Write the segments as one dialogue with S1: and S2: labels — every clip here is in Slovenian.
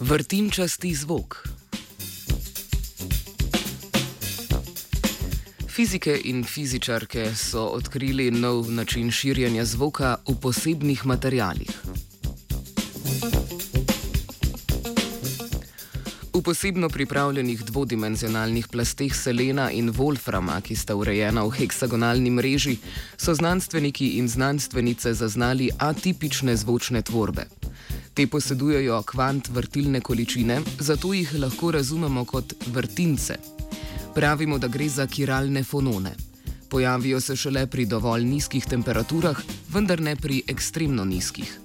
S1: Vrtinčasti zvok. Fizike in fizičarke so odkrili nov način širjenja zvoka v posebnih materialih. V posebno pripravljenih dvodimenzionalnih plasteh selena in wolframa, ki sta urejena v heksagonalni mreži, so znanstveniki in znanstvenice zaznali atipične zvočne tvorbe. Te posedujejo kvant vrtilne količine, zato jih lahko razumemo kot vrtince. Pravimo, da gre za kiralne fonone. Pojavijo se šele pri dovolj nizkih temperaturah, vendar ne pri ekstremno nizkih.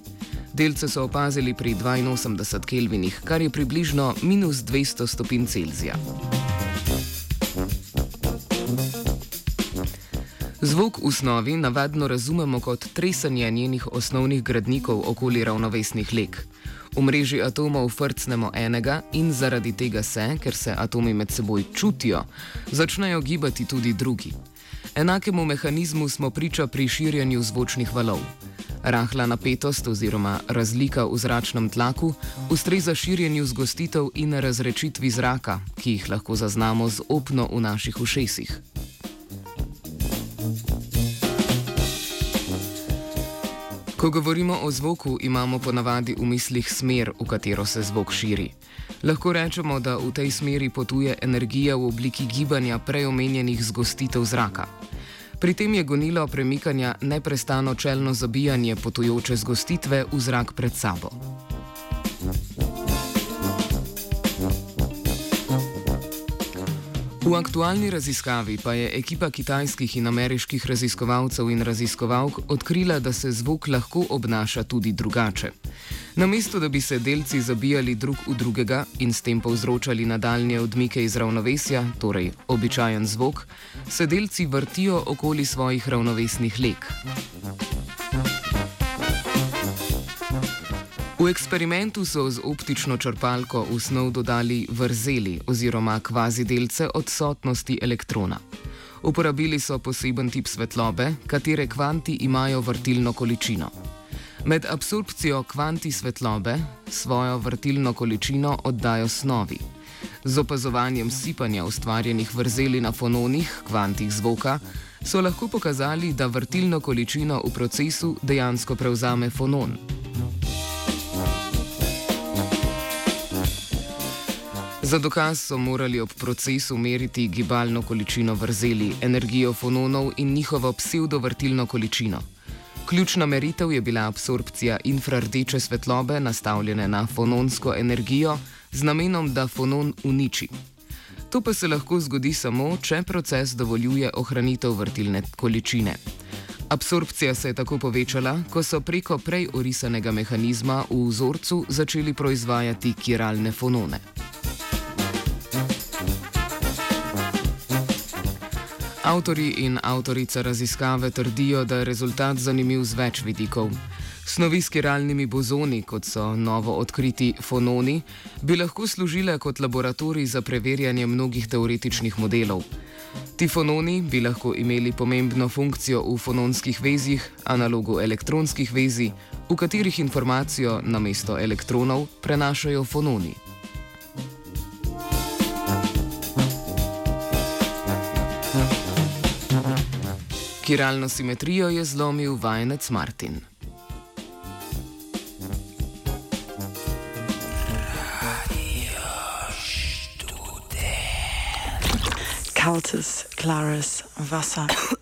S1: Delce so opazili pri 82 kelvinih, kar je približno minus 200 stopinj Celzija. Zvok v snovi navadno razumemo kot tresanje njenih osnovnih gradnikov okoli ravnovesnih lek. V mreži atomov frcnemo enega in zaradi tega se, ker se atomi med seboj čutijo, začnejo gibati tudi drugi. Enakemu mehanizmu smo priča pri širjenju zvočnih valov. Rahla napetost oziroma razlika v zračnem tlaku ustreza širjenju zgostitev in razrečitvi zraka, ki jih lahko zaznamo z opno v naših ušesih. Ko govorimo o zvoku, imamo ponavadi v mislih smer, v katero se zvok širi. Lahko rečemo, da v tej smeri potuje energija v obliki gibanja preomenjenih zgostitev zraka. Pri tem je gonilo premikanja neprestano čelno zabijanje potujoče zgostitve v zrak pred sabo. V aktualni raziskavi pa je ekipa kitajskih in ameriških raziskovalcev in raziskovalk odkrila, da se zvok lahko obnaša tudi drugače. Namesto da bi se delci zabijali drug v drugega in s tem povzročali nadaljne odmike iz ravnovesja, torej običajen zvok, se delci vrtijo okoli svojih ravnovesnih lek. V eksperimentu so z optično črpalko v snov dodali vrzeli oziroma kvazi delce odsotnosti elektrona. Uporabili so poseben tip svetlobe, katere kvanti imajo vrtilno količino. Med absorpcijo kvanti svetlobe svojo vrtilno količino oddajo snovi. Z opazovanjem sipanja ustvarjenih vrzeli na fononih, kvantih zvoka, so lahko pokazali, da vrtilno količino v procesu dejansko prevzame fonon. Za dokaz so morali ob procesu meriti gibalno količino vrzeli, energijo fononov in njihovo pseudovrtilno količino. Ključna meritev je bila absorpcija infrardeče svetlobe, nastavljene na fononsko energijo, z namenom, da fonon uniči. To pa se lahko zgodi samo, če proces dovoljuje ohranitev vrtilne količine. Absorpcija se je tako povečala, ko so preko prej orisanega mehanizma v vzorcu začeli proizvajati kiralne fonone. Avtori in avtorica raziskave trdijo, da je rezultat zanimiv z več vidikov. Snovi s kiralnimi bozoni, kot so novo odkriti fononi, bi lahko služile kot laboratorij za preverjanje mnogih teoretičnih modelov. Ti fononi bi lahko imeli pomembno funkcijo v fononskih vezjih, analogu elektronskih vezij, v katerih informacijo namesto elektronov prenašajo fononi. Kiralno simetrijo je zlomil vajenec Martin.
S2: Kaltes, klares, Wasser.